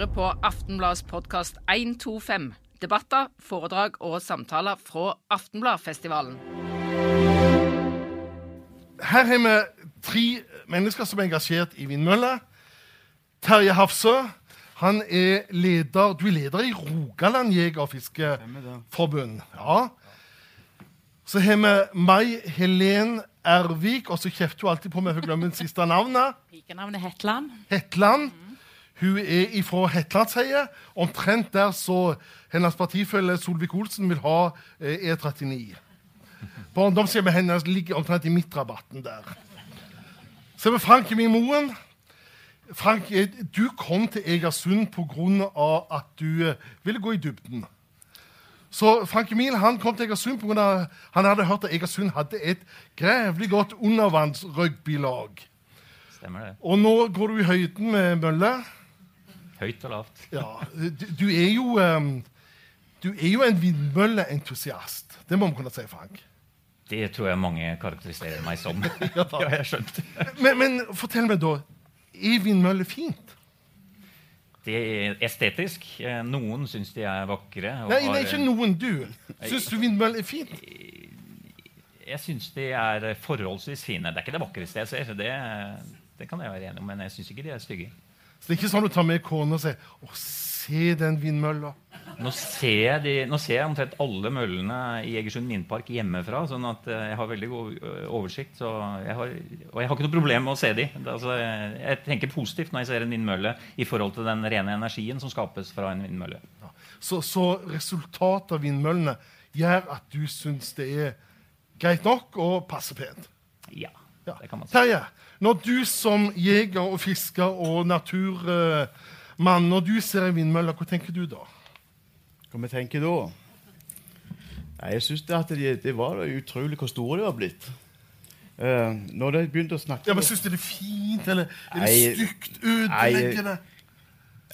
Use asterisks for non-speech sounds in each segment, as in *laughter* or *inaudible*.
hører på Aftenbladets podkast 125. Debatter, foredrag og samtaler fra Aftenbladfestivalen. Her har vi tre mennesker som er engasjert i vindmøller. Terje Hafsø. Han er leder Du er leder i Rogaland jeger- og fiskeforbund. Ja. Så har vi Mai Helen Ervik, og så kjefter hun alltid på meg for å glemme det siste navnet. Pikenavnet Hetland. Hetland. Hun er ifra Hetlandsheiet. Omtrent der så hennes partifelle Solvik-Olsen vil ha eh, E39. Barndomshjemmet hennes ligger omtrent i midtrabatten der. Så er vi Frank Emil Moen. Frank, eh, du kom til Egersund pga. at du eh, ville gå i dybden. Så Frank Emil han kom til Egersund pga. han hadde hørt at Egersund hadde et grevlig godt undervannsrugbylag. Det. Og nå går du i høyden med mølle. Høyt og lavt. Ja, du, du er jo um, Du er jo en vindmølleentusiast. Det må vi kunne si, Frank. Det tror jeg mange karakteriserer meg som. *laughs* ja, jeg skjønte. Men, men fortell meg, da. Er vindmøller fint? Det er estetisk. Noen syns de er vakre. Nei, nei, ikke noen. Du. Syns du vindmøller er fint? Jeg syns de er forholdsvis fine. Det er ikke det vakreste jeg ser. Det, det kan jeg være enig om, men jeg syns ikke de er stygge. Så det er ikke sånn du tar med kona og sier 'Å, se den vindmølla'. Nå ser, de, nå ser jeg omtrent alle møllene i Egersund vindpark hjemmefra. sånn at eh, jeg har veldig god oversikt. Så jeg har, og jeg har ikke noe problem med å se de. Altså, jeg, tenker positivt når jeg ser en vindmølle i forhold til den rene energien som skapes fra en vindmølle. Så, så resultatet av vindmøllene gjør at du syns det er greit nok og passer pent. Ja, Ja. det kan man si. Terje, når du som jeger og fisker og naturmann når du ser en vindmølle, hva tenker du da? Hva vi tenker da? Nei, jeg syns det, at de, det var utrolig hvor store de var blitt. Uh, når de begynte å snakke Ja, men Syns du det er fint, eller er det Nei, stygt? Ødeleggende?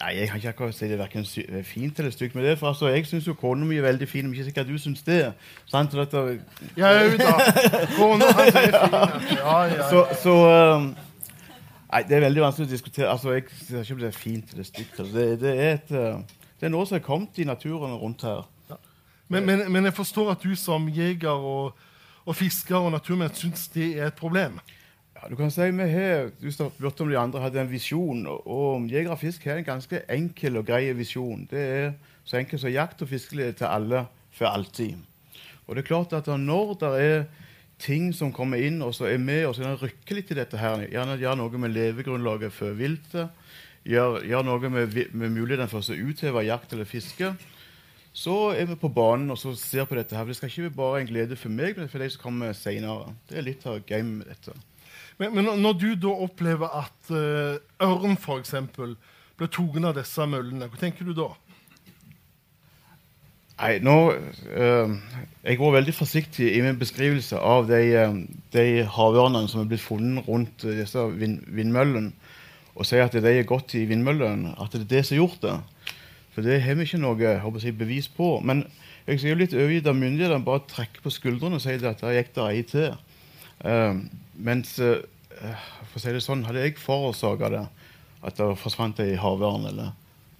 Nei, Jeg kan ikke akkurat si det er hverken eh, fint eller stygt med det. For altså, Jeg syns jo kona mi er veldig fin, men ikke sikkert du syns det. Sant? Så, dette, Jau da. Kona hans er fin. *laughs* Ja, ja. så, så um, Nei, det er veldig vanskelig å diskutere. Altså, Jeg sier ikke om det er fint eller stygt. Altså, det, det, er et, eh, det er noe som er kommet i naturen rundt her. Men, men, men jeg forstår at du som jeger og, og fisker og naturmenn syns det er et problem. Ja, du kan si vi har, Du spurte om de andre hadde en visjon. og- og Jeger og fisk har en ganske enkel og grei visjon. Det er så enkelt som jakt og fiske til alle for alltid. Og det er klart at når det er ting som kommer inn og så er med og rykker litt i dette her, gjerne gjør noe med levegrunnlaget for viltet, gjør, gjør noe med, med muligheten for å utøve jakt eller fiske, så er vi på banen og så ser på dette her. For Det skal ikke være bare en glede for meg, men for de som kommer senere. Det er litt av gamet med dette. Men, men når- du da opplever at uh, ørn f.eks. blir tatt av disse møllene, hva tenker du da? Nei, nå uh, Jeg går veldig forsiktig i min beskrivelse av de, eh, de havørnene som er blitt funnet rundt disse vind, vindmøllene, og sier at de er godt i vindmøllene. At det er det som har gjort det. For det har vi ikke noe jeg bevis på. Men jeg er jo litt overgitt av myndighetene. Bare trekker på skuldrene og sier at der gikk det ei til. Eh, mens eh, for å si det sånn, hadde jeg forårsaka det, at det forsvant ei havørn, eller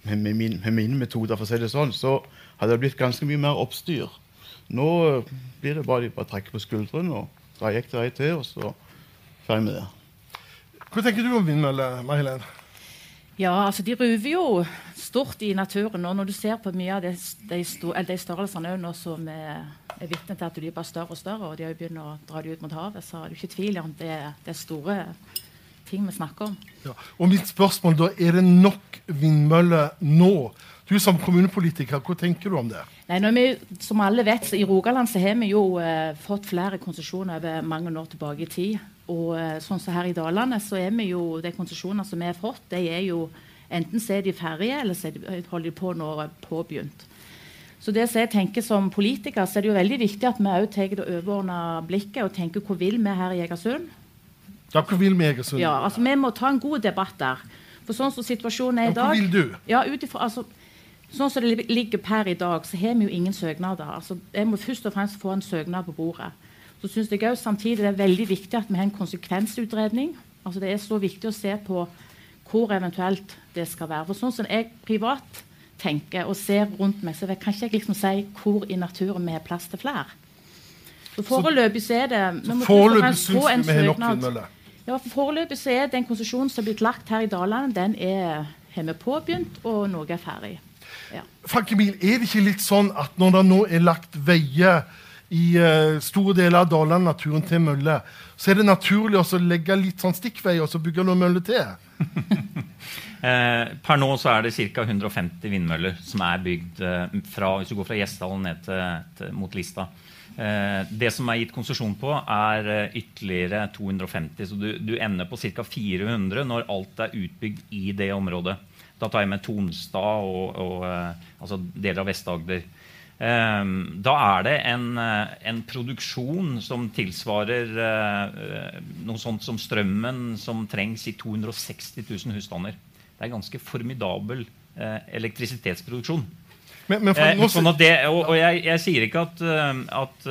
med, med, min, med mine metoder, for å si det sånn, så hadde det blitt ganske mye mer oppstyr. Nå eh, blir det bare de bare trekker på skuldrene, og da gikk det ei til, og så ferdig med det. Hva tenker du om vindmøller, May-Helen? Ja, altså De ruver jo stort i naturen. og Når du ser på mye av de, de, de størrelsene nå som er, er vitne til at de blir større og større, og de begynt å dra de ut mot havet, så er det ikke tvil om det, det er store ting vi snakker om. Ja. Og mitt spørsmål da, er det nok vindmøller nå? Du som kommunepolitiker, hva tenker du om det? Nei, vi, som alle vet, så I Rogaland så har vi jo eh, fått flere konsesjoner over mange år tilbake i tid. Og eh, sånn som her i Dalane, så er vi jo, de konsesjonene som vi har fått, de er jo enten så er de ferdige, eller så de, holder de på nå påbegynt. Så det som jeg tenker som politiker, så er det jo veldig viktig at vi også tar det overordna blikket og tenker hva vil vi her i Egersund? Ja, hva vil vi, Egersund? Ja, altså Vi må ta en god debatt der. For sånn som situasjonen er i Ja, hva vil du? Ja, utifra, altså, Sånn som det ligger per i dag, så har vi jo ingen søknader. Altså, jeg må først og fremst få en søknad på bordet. Så synes jeg også samtidig det er veldig viktig at vi har en konsekvensutredning. Altså, det er så viktig å se på hvor eventuelt det skal være. For sånn som jeg privat tenker og ser rundt meg, så kan ikke jeg liksom si hvor i naturen vi har plass til flere. Så Foreløpig så er det vi må først få en søknad. Ja, for Foreløpig så er den konsesjonen som er blitt lagt her i Dalane, den er, har vi påbegynt, og noe er ferdig. Ja. Frank Emil, er det ikke litt sånn at når det nå er lagt veier i uh, store deler av Dalane-naturen til møller, så er det naturlig å legge litt sånn stikkveier og så bygge noen møller til? *laughs* Eh, per nå så er det ca. 150 vindmøller som er bygd eh, fra, hvis du går fra Gjesdal ned til, til, mot Lista. Eh, det som er gitt konsesjon på, er eh, ytterligere 250. Så du, du ender på ca. 400 når alt er utbygd i det området. Da tar jeg med Tonstad og, og eh, altså deler av Vest-Agder. Eh, da er det en, eh, en produksjon som tilsvarer eh, noe sånt som strømmen som trengs i 260 000 husstander. Det er ganske formidabel eh, elektrisitetsproduksjon. Men, men for Eh, sånn det, og og jeg, jeg sier ikke at, at,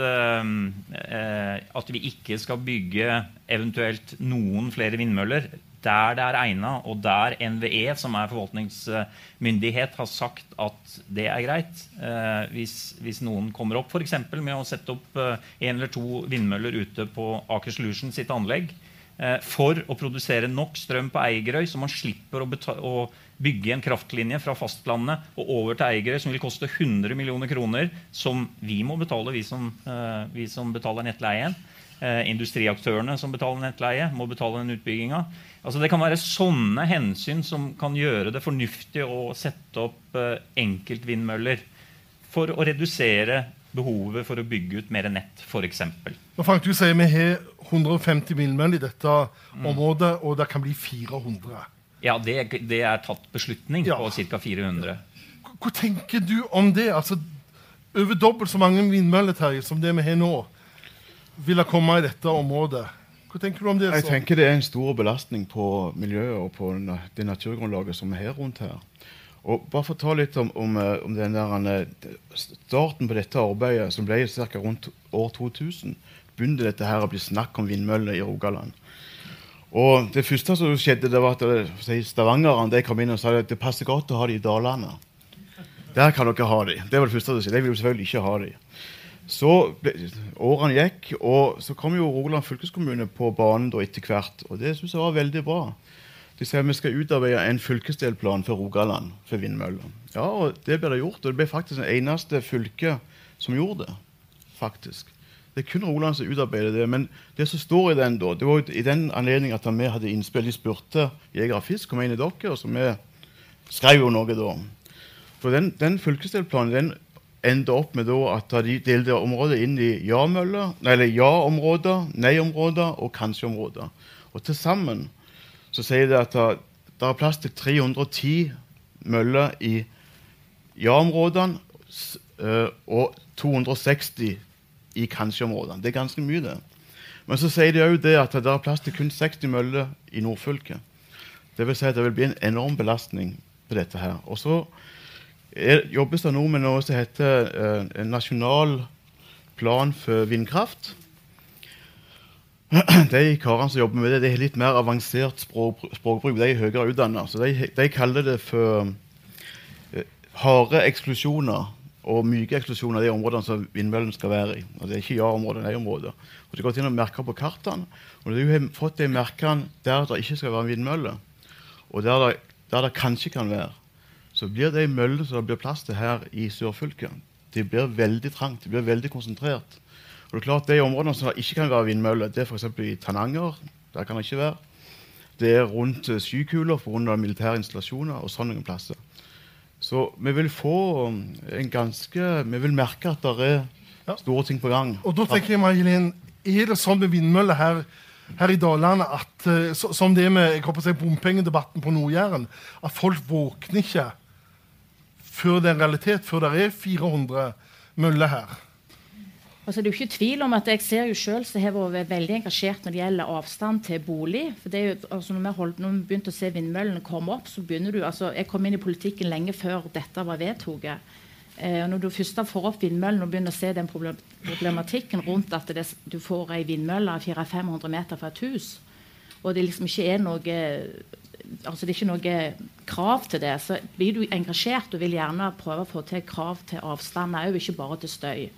at vi ikke skal bygge eventuelt noen flere vindmøller der det er egna, og der NVE, som er forvaltningsmyndighet, har sagt at det er greit. Eh, hvis, hvis noen kommer opp f.eks. med å sette opp eh, en eller to vindmøller ute på Aker Solution sitt anlegg, eh, for å produsere nok strøm på Eigerøy, så man slipper å, å bygge en kraftlinje fra fastlandet og over til Eigerøy, som vil koste 100 millioner kroner, som vi må betale, vi som, eh, vi som betaler nettleien. Eh, industriaktørene som betaler nettleie, må betale den utbygginga. Altså, det kan være sånne hensyn som kan gjøre det fornuftig å sette opp eh, enkeltvindmøller for å redusere behovet for å bygge ut mer nett, f.eks. Frank, du sier vi har 150 vindmøller i dette området, og det kan bli 400. Ja, det, det er tatt beslutning Ja. på ca. 400. Hva- Hva tenker du om det? Altså, over dobbelt så mange vindmøller Terje, som det vi har nå, vil det komme i dette området. Hva tenker du om det? Jeg tenker det er en stor belastning på miljøet og på det naturgrunnlaget som er her rundt her. Og bare for å ta litt om, om, eh, om den der, eh, starten på dette arbeidet, som ble ca. rundt år 2000, begynte dette her å bli snakk om vindmøller i Rogaland. Og Det første som skjedde, det var at eh, si, stavangerene de kom inn og sa at det passer godt å ha de i Dalane. Der kan dere ha de. Det var det første som skjedde. Jeg ville selvfølgelig ikke ha de. Så ble, Årene gikk, og så kom jo Rogaland fylkeskommune på banen da etter hvert. Og det syns jeg var veldig bra. De sier vi skal utarbeide en fylkesdelplan for Rogaland for vindmøller. Ja, og det ble det gjort. Og det ble faktisk det eneste fylket som gjorde det. faktisk. Det er kun Rogaland som utarbeider det. Men det som står i den, da, det var i den anledning at vi hadde innspill. De spurte Jeger og Fisk kom inn i dere, og så vi skrev jo noe da. For den, den fylkesdelplanen den endte opp med at de delte området inn i ja-områder, nei-områder og kanskje-områder. Og til sammen så sier det at det, er plass til 310 møller i ja-områdene eh, og 260 i kanskje-områdene. Det er ganske mye, det. Men så sier de òg at det er plass til kun 60 møller i nordfylket. Det vil si at det vil bli en enorm belastning på dette her. Og så er, jobbes det nå med noe som heter eh, en nasjonal plan for vindkraft. *clears throat* De karene som jobber med det, de har litt mer avansert språk, språkbruk. De er høyere utdanna. De, de kaller det for eh, harde eksklusjoner og myke eksklusjoner de områdene som vindmøllen skal være i. Og det er ikke ja-områder, nei-områder. Og De går inn og merker på kartene. Og du har fått de merkene der det ikke skal være vindmølle, og der det, der det kanskje kan være, så blir de møllene som det blir plass til her i sørfylket, de blir veldig trangt. De blir veldig konsentrert. Og det er klart De områdene som det ikke kan være vindmøller, det er f.eks. i Tananger. Der kan det ikke være. Det er rundt eh, skykuler pga. militære installasjoner og sånne plasser. Så vi vil få um, en ganske Vi vil merke at det er store ting på gang. Og da tenker jeg, Marie-Helen, Er det sånn med vindmøller her, her i Dalane at eh, som det med jeg håper å si, bompengedebatten på Nord-Jæren, at folk våkner ikke før det er en realitet, før det er 400 møller her? Altså, det er jo ikke tvil om at Jeg ser jo selv så har vært veldig engasjert når det gjelder avstand til bolig. for det er jo, altså Når vi, holdt, når vi begynte å se vindmøllene komme opp, så begynner du altså Jeg kom inn i politikken lenge før dette var vedtatt. Eh, når du først får opp vindmøllen og begynner å se den problematikken rundt at det, du får ei vindmølle 400-500 meter fra et hus, og det liksom ikke er noe altså det er ikke noe krav til det, så blir du engasjert og vil gjerne prøve å få til krav til avstand òg, ikke bare til støy.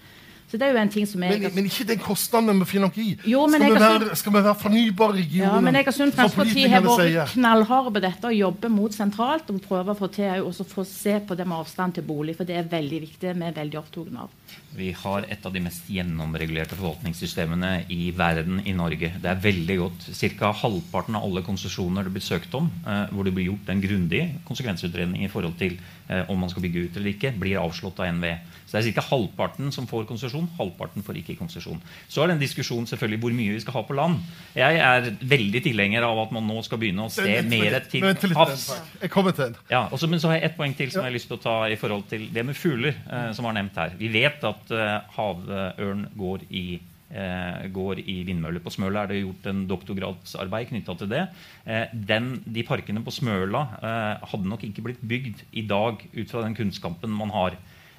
Så det er jo en ting som jeg... Men, men ikke den kostnaden vi finner finne noe i. Jo, men skal, vi Egersund- være, skal vi være fornybare regioner? Ja, men Egersund som Fremskrittsparti har politikerne vært knallharde på dette og jobber mot sentralt. Og prøver å få til også få se på det med avstand til bolig, for det er veldig viktig. Vi er veldig opptatt av. Vi har et av de mest gjennomregulerte forvaltningssystemene i verden i Norge. Det er veldig godt. Ca. halvparten av alle konsesjoner det blir søkt om, eh, hvor det blir gjort en grundig konsekvensutredning i forhold til om man skal bygge ut eller ikke, blir avslått av NVE. Så det er ca. halvparten som får konsesjon, halvparten får ikke konsesjon. Så er det en diskusjon selvfølgelig hvor mye vi skal ha på land. Jeg er veldig tilhenger av at man nå skal begynne å se mer til havs. Jeg kommer til den. Ja, og så- men så har jeg ett poeng til som jeg har lyst til å ta i forhold til det med fugler. Eh, som var nevnt her. Vi vet at eh, havørn går i, eh, går i vindmøller. På Smøla er det gjort en doktorgradsarbeid knytta til det. Eh, den, de parkene på Smøla eh, hadde nok ikke blitt bygd i dag ut fra den kunnskapen man har.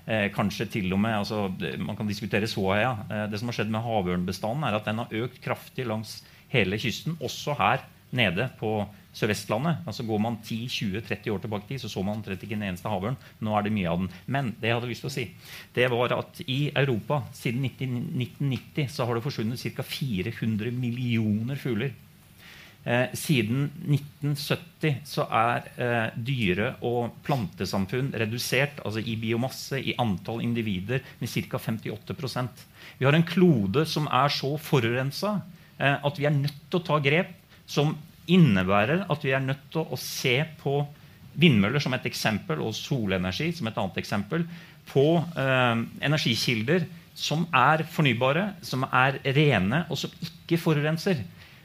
Eh, kanskje til og med, altså, Man kan diskutere såheia. Eh, det som har skjedd med havørnbestanden, er at den har økt kraftig langs hele kysten, også her nede på Sør-Vestlandet. Altså Går man 10-20-30 år tilbake til, så så man omtrent ikke en eneste havørn. Nå er det mye av den. Men det jeg hadde lyst til å si, det var at i Europa siden 19- 1990 så har det forsvunnet ca. 400 millioner fugler. Eh, siden 1970 så er eh, dyre- og plantesamfunn redusert altså i biomasse, i antall individer, med ca. 58% Vi har en klode som er så forurensa eh, at vi er nødt til å ta grep som innebærer at vi er nødt til å se på vindmøller som et eksempel og solenergi som et annet eksempel på eh, energikilder som er fornybare, som er rene, og som ikke forurenser.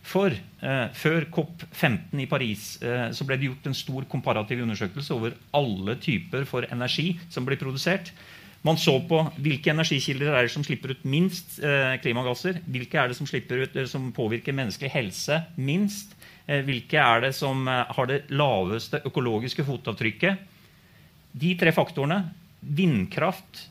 For eh, før COP15 i Paris eh, så ble det gjort en stor komparativ undersøkelse over alle typer for energi som blir produsert. Man så på hvilke energikilder er det som slipper ut minst eh, klimagasser. Hvilke er det som, ut, eh, som påvirker menneskelig helse minst. Eh, hvilke er det som eh, har det laveste økologiske fotavtrykket. De tre faktorene, vindkraft,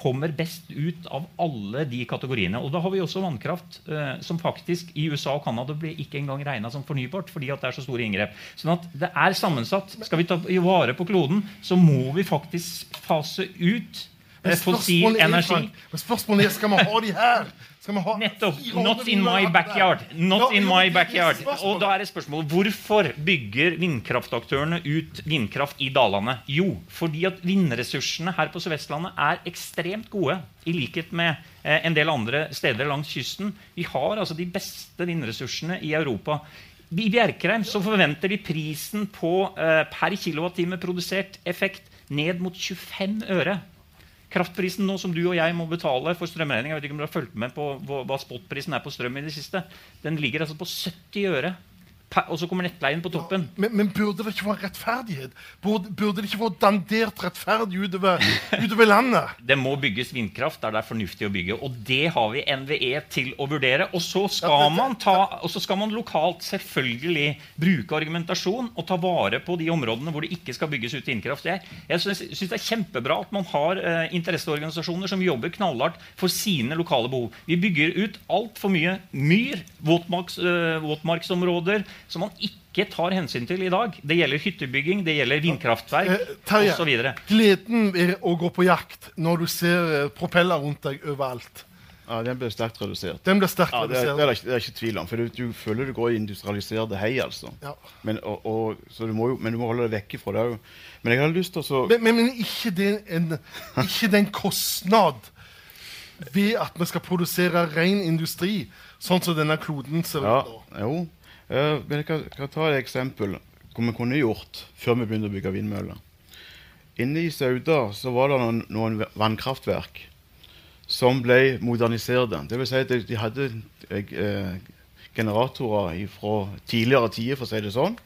kommer best ut av alle de kategoriene. Og da har vi også vannkraft, eh, som faktisk i USA og Canada blir ikke engang regna som fornybart fordi at det er så store inngrep. Sånn at det er sammensatt. Skal vi ta vare på kloden, så må vi faktisk fase ut Men fossil er, energi. Men spørsmålet er skal vi ha de her. Ha Nettopp. Not in my backyard. Not in my backyard. Og da er det spørsmålet hvorfor bygger vindkraftaktørene ut vindkraft i dalene? Jo, fordi at vindressursene her på Sør-Vestlandet er ekstremt gode. I likhet med eh, en del andre steder langs kysten. Vi har altså de beste vindressursene i Europa. I Bjerkreim så forventer de prisen på eh, per kilowattime produsert effekt ned mot 25 øre. Kraftprisen nå som du og jeg må betale for strømregninga jeg vet ikke om du har fulgt med på hva spotprisen er på strøm i det siste, den ligger altså på 70 øre. Og så kommer nettleien på toppen. Men, men burde det ikke være rettferdighet? Burde, burde det ikke være dandert rettferdig utover, *laughs* utover landet? Det må bygges vindkraft der det er fornuftig å bygge. Og det har vi NVE til å vurdere. Og så skal man, ta, og så skal man lokalt selvfølgelig bruke argumentasjon og ta vare på de områdene hvor det ikke skal bygges ut vindkraft. Jeg, jeg syns syns det er kjempebra at man har eh, interesseorganisasjoner som jobber knallhardt for sine lokale behov. Vi bygger ut altfor mye myr, våtmarks, eh, våtmarksområder, som man ikke tar hensyn til i dag. Det gjelder hyttebygging, det gjelder vindkraftverk Eh, Terje, osv. gleden er å gå på jakt når du ser eh, propeller rundt deg overalt. Ja, Den blir sterkt redusert. Den blir sterkt Ja, det, det, er det, ikke, det er ikke tvil om. For du, du føler du går i industrialiserte hei, altså. Ja. Men, og, og, så du må jo, men du må holde deg vekk fra det òg. Men jeg hadde lyst til å så Men, men, men ikke, det en, ikke den kostnad ved at vi skal produsere ren industri, sånn som denne kloden ser Ja, ut nå. jo. Eh, men jeg kan, kan ta et eksempel hva vi kunne gjort før vi begynte å bygge vindmøller. Inne i Sauda så var det noen, noen vannkraftverk som ble modernisert. Vil si at de, de hadde eh, generatorer fra tidligere tider, for å si det sånn.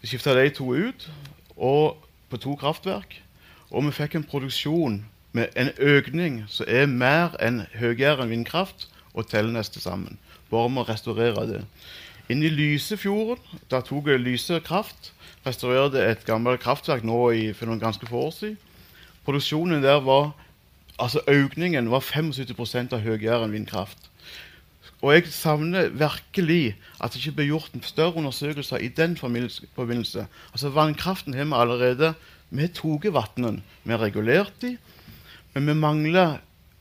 Vi skifta de to ut og på to kraftverk. Og vi fikk en produksjon med en økning som er mer enn høyere enn vindkraft og Telnes til sammen. Bare med å restaurere det. Inne i Lysefjorden der tok Lyse Kraft. Restaurerte et gammelt kraftverk nå i, for noen ganske få år siden. Produksjonen der var Altså økningen var 75 av høyere enn vindkraft. og jeg savner virkelig at det ikke blir gjort en større undersøkelser i den forbindelse. Altså Vannkraften har vi allerede. Vi har tatt vannene. Vi har regulert dem. Men vi mangler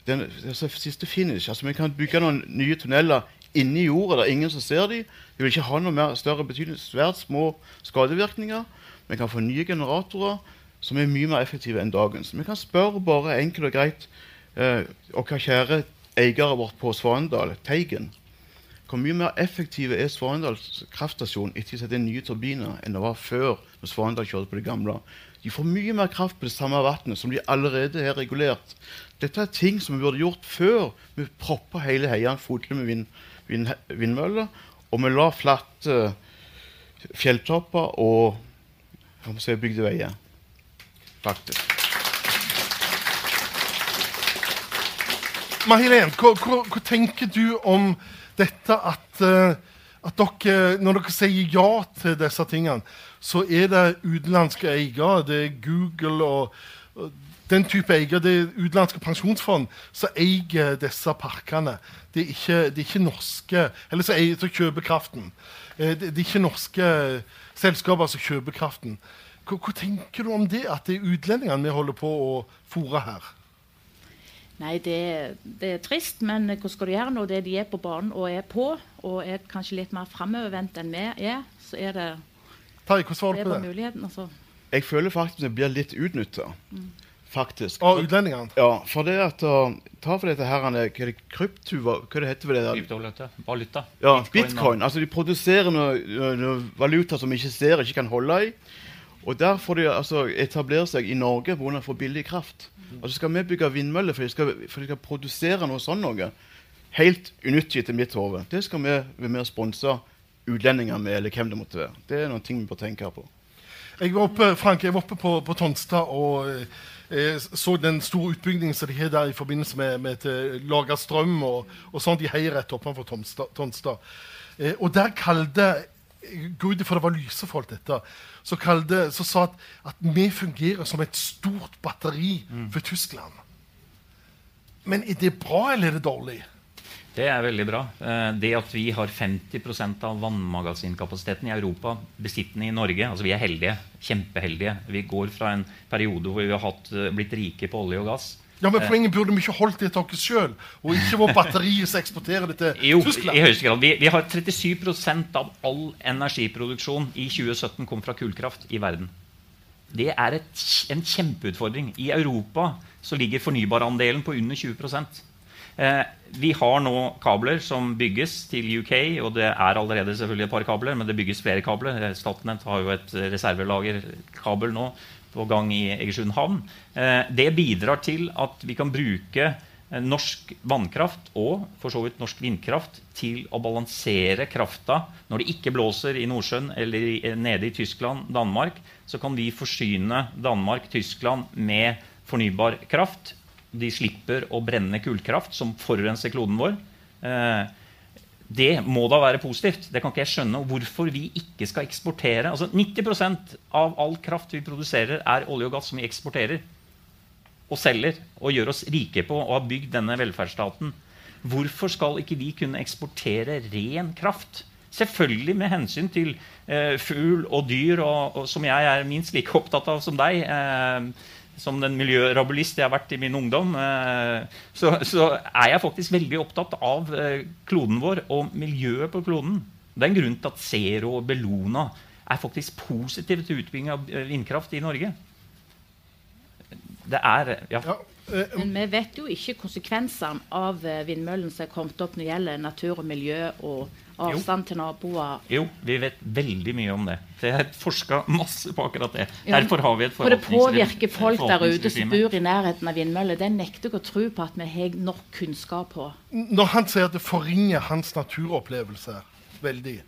den altså, siste finish. Altså Vi kan bygge noen nye tunneler inni jorda er ingen som ser dem. De vil ikke ha noe mer større betydning. Svært små skadevirkninger. Vi kan få nye generatorer som er mye mer effektive enn dagens. Vi kan spørre bare enkelt og greit eh, og hva kjære eiere vårt på Svanendal, Teigen. Hvor mye mer effektive er Svanedals kraftstasjon etter å sette inn nye turbiner enn det var før når Svanendal kjørte på det gamle? De får mye mer kraft på det samme vannet som de allerede har regulert. Dette er ting som vi burde gjort før vi proppa hele heiene fotlig med vind, vind, vindmøller, og vi la flatte uh, fjelltopper og si, bygde veier. Faktisk. Mahilen, hva, hva, hva, tenker du om dette at, uh, at dere, når dere sier ja til disse tingene, så er det utenlandske eiere, det er Google og, og den type eier, det er utenlandske pensjonsfond som eier disse parkene. Det er ikke, det er ikke norske Eller så, eier, så kjøper kraften. Eh, det, det, er ikke norske selskaper som kjøper kraften. Hva, hva, tenker du om det, at det er utlendingene vi holder på å fòre her? Nei, det, det, er trist, men hva skal du gjøre når det de er på banen og er på, og er kanskje litt mer framovervendt enn vi er, så er det Terje, hva svarer du på det? Altså. Jeg føler faktisk det blir litt utnytta. Mm. Faktisk. Og utlendingene? Ja, for det at uh, Ta for dette her, hva er det kryptuva, hva, det heter det der? Kryptovaluta. Valuta. Ja, bitcoin. bitcoin. Altså, de produserer noe, noe, valuta som vi ikke ser, ikke kan holde i. Og der får de altså, etablere seg i Norge pga. for billig kraft. Og så skal vi bygge vindmøller for de skal, for de skal produsere noe sånn noe. Helt unyttig til mitt hode. Det skal vi være med å sponse utlendinger med, eller hvem det måtte være. Det er noen ting vi bør tenke på. Jeg var oppe, Frank, jeg var oppe på, på Tonstad og eh, så den store utbyggingen som de har der i forbindelse med, med å lage strøm og, og sånn. De heier rett oppe for Tonstad. Eh, og der kalte Gud, for det var lysefolk, dette så, kalde, så sa at, at, vi fungerer som et stort batteri mm. for Tyskland. Men er det bra, eller er det dårlig? Det er veldig bra. Eh, det at vi har 50% av vannmagasinkapasiteten i Europa besittende i Norge altså Vi er heldige. Kjempeheldige. Vi går fra en periode hvor vi har hatt, eh, blitt rike på olje og gass, ja, men Poenget burde vi ikke holdt det til oss sjøl, og ikke vår batteri som eksporterer det til jo, Tyskland? i høyeste grad. Vi, vi, har 37% av all energiproduksjon i 2017 kom fra kullkraft i verden. Det er et, en kjempeutfordring. I Europa så ligger fornybarandelen på under 20 eh, Vi har nå kabler som bygges til UK, og det er allerede selvfølgelig et par kabler, men det bygges flere kabler. Statnett har jo et reservelagerkabel nå på gang i Egersund havn. Eh, det bidrar til at vi kan bruke eh, norsk vannkraft og for så vidt norsk vindkraft til å balansere krafta. Når det ikke blåser i Nordsjøen eller eh, nede i Tyskland, Danmark, så kan vi forsyne Danmark, Tyskland med fornybar kraft. De slipper å brenne kullkraft, som forurenser kloden vår. Det må da være positivt. Det kan ikke jeg skjønne hvorfor vi ikke skal eksportere. Altså 90% av all kraft vi produserer, er olje og gass som vi eksporterer og selger og gjør oss rike på og har bygd denne velferdsstaten. Hvorfor skal ikke vi kunne eksportere ren kraft? Selvfølgelig med hensyn til eh, fugl og dyr, og, og, som jeg er minst like opptatt av som deg. Eh, som den miljørabulist jeg har vært i min ungdom, eh, så, så, er jeg faktisk veldig opptatt av eh, kloden vår og miljøet på kloden. Det er en grunn til at Zero og Bellona er faktisk positive til utbygging av eh, vindkraft i Norge. Det er ja. ja. Men vi vet jo ikke konsekvensene av vindmøllen som er kommet opp når det gjelder natur og miljø og avstand til naboer? Jo, vi vet veldig mye om det. Det er forska masse på akkurat det. Derfor har vi et For det påvirker folk der ute som bor i nærheten av vindmøller. Det nekter jeg å tro på at vi har nok kunnskap på. Når han sier at det forringer hans naturopplevelse veldig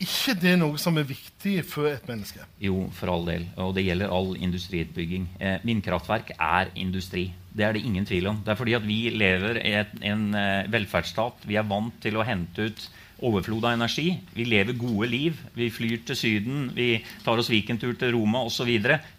ikke det noe som er viktig for et menneske? Jo, for all del. Og det gjelder all industriutbygging. Eh, vindkraftverk er industri. Det er det ingen tvil om. Det er fordi at vi lever i et, en eh, velferdsstat. Vi er vant til å hente ut overflod av energi. Vi lever gode liv. Vi flyr til Syden, vi tar oss weekendtur til Roma osv.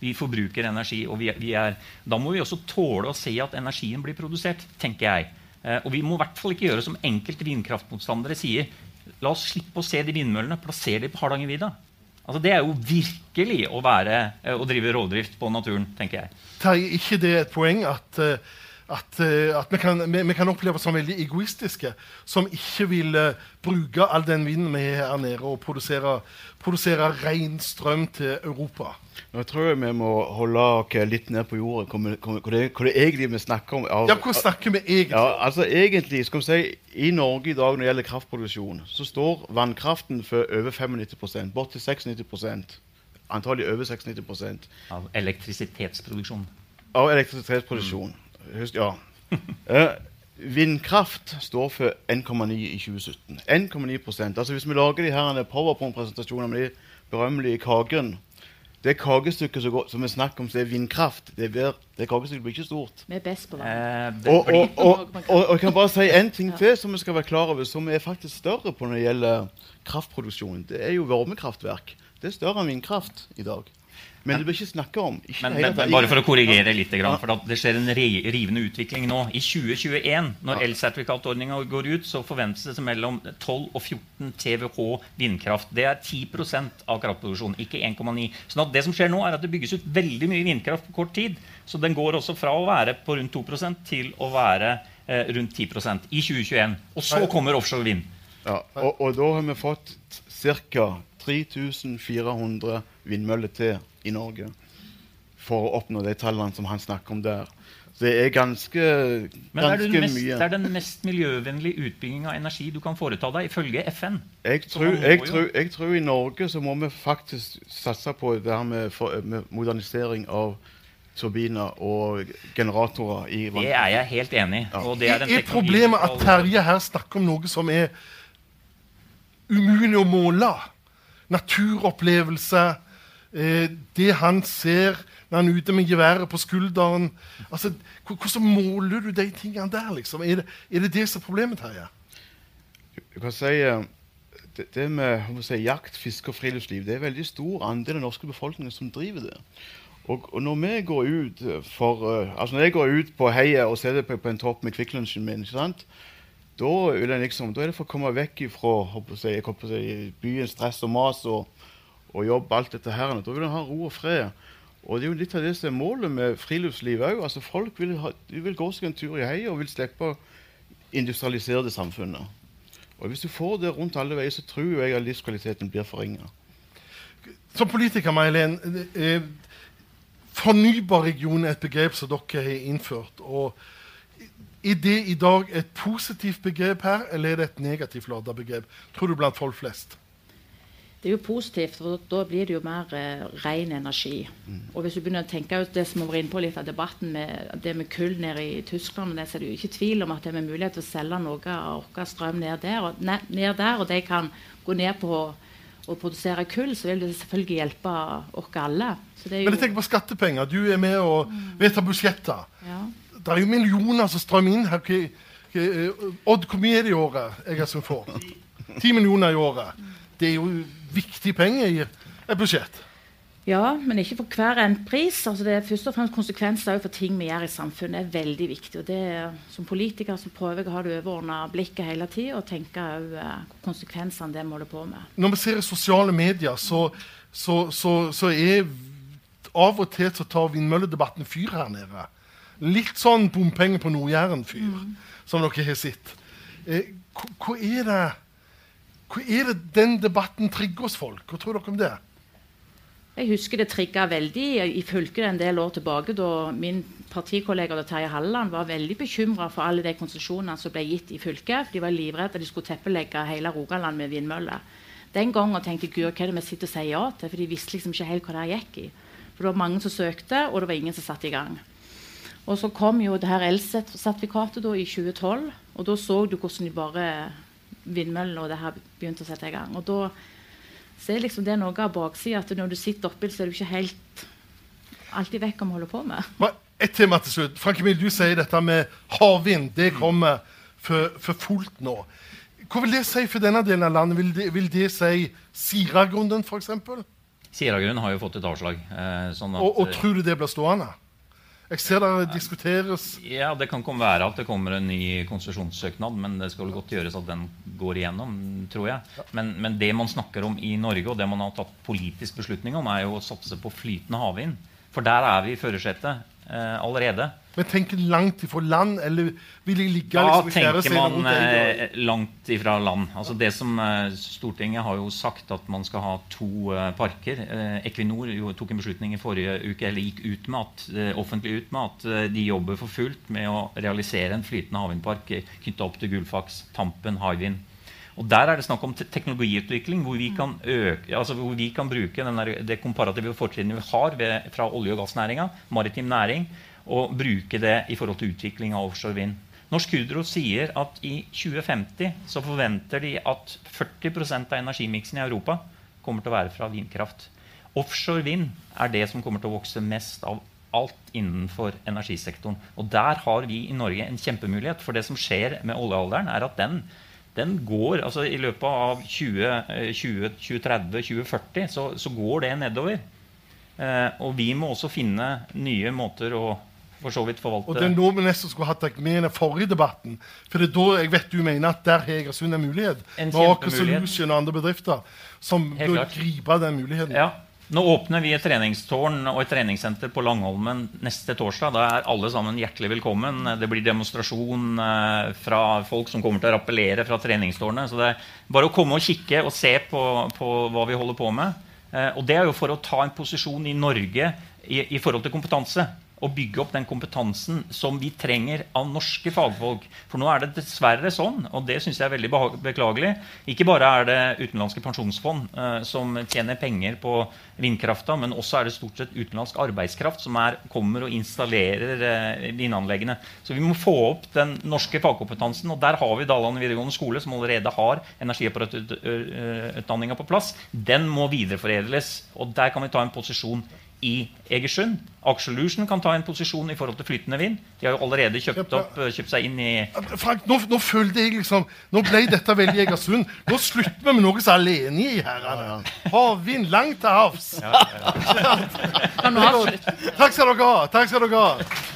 Vi forbruker energi. og vi, vi er, Da må vi også tåle å se at energien blir produsert, tenker jeg. Eh, og vi må i hvert fall ikke gjøre som enkelte vindkraftmotstandere sier. La oss slippe å se de vindmøllene. Plasser de på Hardangervidda. Altså, det er jo virkelig å, være, eh, å drive rovdrift på naturen, tenker jeg. Terje, ikke det et poeng at, eh, at, eh, at vi, kan, vi, vi, kan, oppleves som veldig egoistiske, som ikke vil uh, bruke all den vinden vi har her nede, og produsere, produsere ren strøm til Europa? Nå tror jeg vi må holde oss litt ned på jorda, hva det, det egentlig vi snakker om. Ja, Hva snakker vi egentlig Ja, altså egentlig, skal vi si, I Norge i dag når det gjelder kraftproduksjon, så står vannkraften for over 95 bort til 96% Antagelig over 96 Av elektrisitetsproduksjon. Av elektrisitetsproduksjon. Mm. Ja. *laughs* eh, vindkraft står for 1,9 i 2017. 1,9% Altså Hvis vi lager de her powerpoint-presentasjonene med de berømmelige kakene det kakestykket som, som vi snakker om, som er vindkraft, det, blir, det kakestykket blir ikke stort. Vi er best på vann. Eh, og, og, *laughs* og, og, jeg kan bare si én ting til som vi skal være klar over, som er faktisk større på når det gjelder kraftproduksjon. Det er jo varmekraftverk. Det er større enn vindkraft i dag. Men du bør ikke snakke om. Ikke men, men, bare for å korrigere litt, for det skjer en rivende utvikling nå. I 2021, når elsertifikatordninga går ut, så forventes det mellom 12 og 14 TWh vindkraft. Det er 10 av kraftproduksjonen, ikke 1,9. Så det som skjer nå, er at det bygges ut veldig mye vindkraft på kort tid. Så den går også fra å være på rundt 2 til å være eh, rundt 10% i 2021. Og så kommer offshore vind. Ja, og, og da har vi fått ca. 3400 vindmøller til i Norge for å oppnå de tallene som han snakker om der. Så det er ganske, Men ganske er det mest, mye. Det er den mest miljøvennlige utbygging av energi du kan foreta deg, ifølge FN. Jeg tror, jeg, tror, jeg tror, i Norge så må vi faktisk satse på det her med, for, med modernisering av turbiner og generatorer i vann. Det er jeg helt enig i. Ja. Er, er problemet at Terje her snakker om noe som er umulig å måle? Naturopplevelse det han ser når han er ute med geværet på skulderen altså, Hvordan måler du de tingene der? liksom? Er det er det, det som er problemet, Terje? Du kan si eh, det, det med si, jakt, fiske og friluftsliv det er en veldig stor andel av norske befolkningen som driver det. Og, og, når vi går ut for, uh, altså når jeg går ut på heia og ser det på, på en topp med Kvikklunsjen min, ikke min, da, liksom, da, er det for å komme vekk fra si, byens stress og mas og, og jobb, alt dette her. Da vil en ha ro og fred. Og det er jo litt av det som er målet med friluftsliv òg. Altså, folk vil, ha, vil, gå seg en tur i heia og vil slippe å industrialisere det samfunnet. Og Hvis du får det rundt alle veier, så tror jeg at livskvaliteten blir forringa. Som politiker, Mailein, fornybar region er et begrep som dere har innført. og Er det i dag et positivt begrep her, eller er det et negativt lada begrep? Tror du blant folk flest? Det er jo positivt, for da blir det jo mer eh, ren energi. Mm. Og hvis du begynner å tenke ut det som vi var inne på litt av debatten med det med kull nede i Tyskland, så er det jo ikke tvil om at det er mulighet til å selge noe av vår strøm ned der, og, ned, ned der, og de kan gå ned på å produsere kull, så vil det selvfølgelig hjelpe oss alle. Men jeg tenker på skattepenger. Du er med og mm. vedtar budsjetter. Ja. Det er jo millioner som strømmer inn her. Odd, hvor mye er det i året jeg som får? Ti millioner i året. Det er jo viktige penger i et budsjett. Ja, men ikke for hver en pris. Altså det er først og fremst konsekvenser for ting vi gjør i samfunnet. er veldig viktig. Og det, Som politiker så prøver jeg å ha det overordna blikket hele tida og tenke òg uh, konsekvensene det måler på med. Når vi ser i sosiale medier, så, så, så, så er av og til så tar vindmølledebatten fyr her nede. Litt sånn bompenger på Nord-Jæren-fyr, mm. som dere har sett. Eh, hva er det hva er det den debatten trigger hos folk? Hva tror dere om det? Jeg husker det trigga veldig i fylket en del år tilbake, da min partikollega Terje Halleland var veldig bekymra for alle de konsesjonene som ble gitt i fylket. For de var livredde de skulle teppelegge hele Rogaland med vindmøller. Den gangen tenkte jeg gud, hva er det vi sitter og sier ja til? For de visste liksom ikke helt hva det gikk i. For det var mange som søkte, og det var ingen som satte i gang. Og så kom jo det her elsertifikatet i 2012, og da så du hvordan de bare vindmøllene og det her begynte å sette i gang. Og da ser liksom det noe av baksida at når du sitter oppi så er du ikke helt alltid vekk om du holder på med. Et tema til slutt. Frank Emil, du sier dette med havvind. Det kommer for, for, fullt nå. Hva vil det si for denne delen av landet? Vil det, vil det si Siragrunden, f.eks.? Siragrunden har jo fått et avslag. Eh, sånn at, og, og, tror du det blir stående? Jeg ser det diskuteres. Ja, Det kan komme være at det kommer en ny konsesjonssøknad, men det skal godt gjøres at den går igjennom, tror jeg. Men, men, det man snakker om i Norge, og det man har tatt politisk beslutning om, er jo å satse på flytende havvind. For der er vi i førersetet eh, allerede. Men tenker langt ifra land, eller vil de ligge Da liksom, i tenker man rundt deg, eh, langt ifra land. Altså det som eh, Stortinget har jo sagt at man skal ha to eh, parker. Eh, Equinor jo, tok en beslutning i forrige uke, eller gikk ut med at, eh, offentlig ut med at eh, de jobber for fullt med å realisere en flytende havvindpark knytta opp til Gullfaks, Tampen, Hywind. Og Der er det snakk om teknologiutvikling, hvor vi kan, øke, altså hvor vi kan bruke den der, det komparative fortrinnet vi har ved, fra olje- og gassnæringa, maritim næring, og bruke det i forhold til utvikling av offshore vind. Norsk Hydro sier at i 2050 så forventer de at 40% av energimiksen i Europa kommer til å være fra vindkraft. Offshore vind er det som kommer til å vokse mest av alt innenfor energisektoren. Og der har vi i Norge en kjempemulighet. For det som skjer med oljealderen, er at den, den går altså I løpet av 2030, 20, 2030, 2040 så, så går det nedover. Eh, og vi må også finne nye måter å for så vidt forvalte Og det er nå vi nesten skulle hatt deg med i den forrige debatten. For det er da jeg vet du mener at der har Egersund en mulighet. En Med Aker. Solution og andre bedrifter som Helt bør klart. gripe den muligheten. Ja. Nå åpner vi et treningstårn og et treningssenter på Langholmen neste torsdag. Da er alle sammen hjertelig velkommen. Det blir demonstrasjon eh, fra folk som kommer til å rappellere fra treningstårnet. Så det er bare å komme og kikke og se på, på hva vi holder på med. Eh, og det er jo for å ta en posisjon i Norge i, i forhold til kompetanse. Og bygge opp den kompetansen som vi trenger av norske fagfolk. For nå er det dessverre sånn, og det syns jeg er veldig beklagelig Ikke bare er det utenlandske pensjonsfond eh, som tjener penger på vindkrafta, men også er det stort sett utenlandsk arbeidskraft som er, kommer og installerer eh, vindanleggene. Så vi må få opp den norske fagkompetansen. Og der har vi Dalane videregående skole, som allerede har energiapparatutdanninga på plass. Den må videreforedles. Og der kan vi ta en posisjon i Egersund. Aker kan ta en posisjon i forhold til flytende vind. De har jo allerede kjøpt, opp, eh, kjøpt seg inn i Frank, nå, nå følte jeg liksom Nå ble dette veldig Egersund. Nå slutter vi med noe som er alene i, herrene. Havvind langt til havs. Ja, ja, ja. *laughs* Takk skal dere ha. Takk skal dere ha.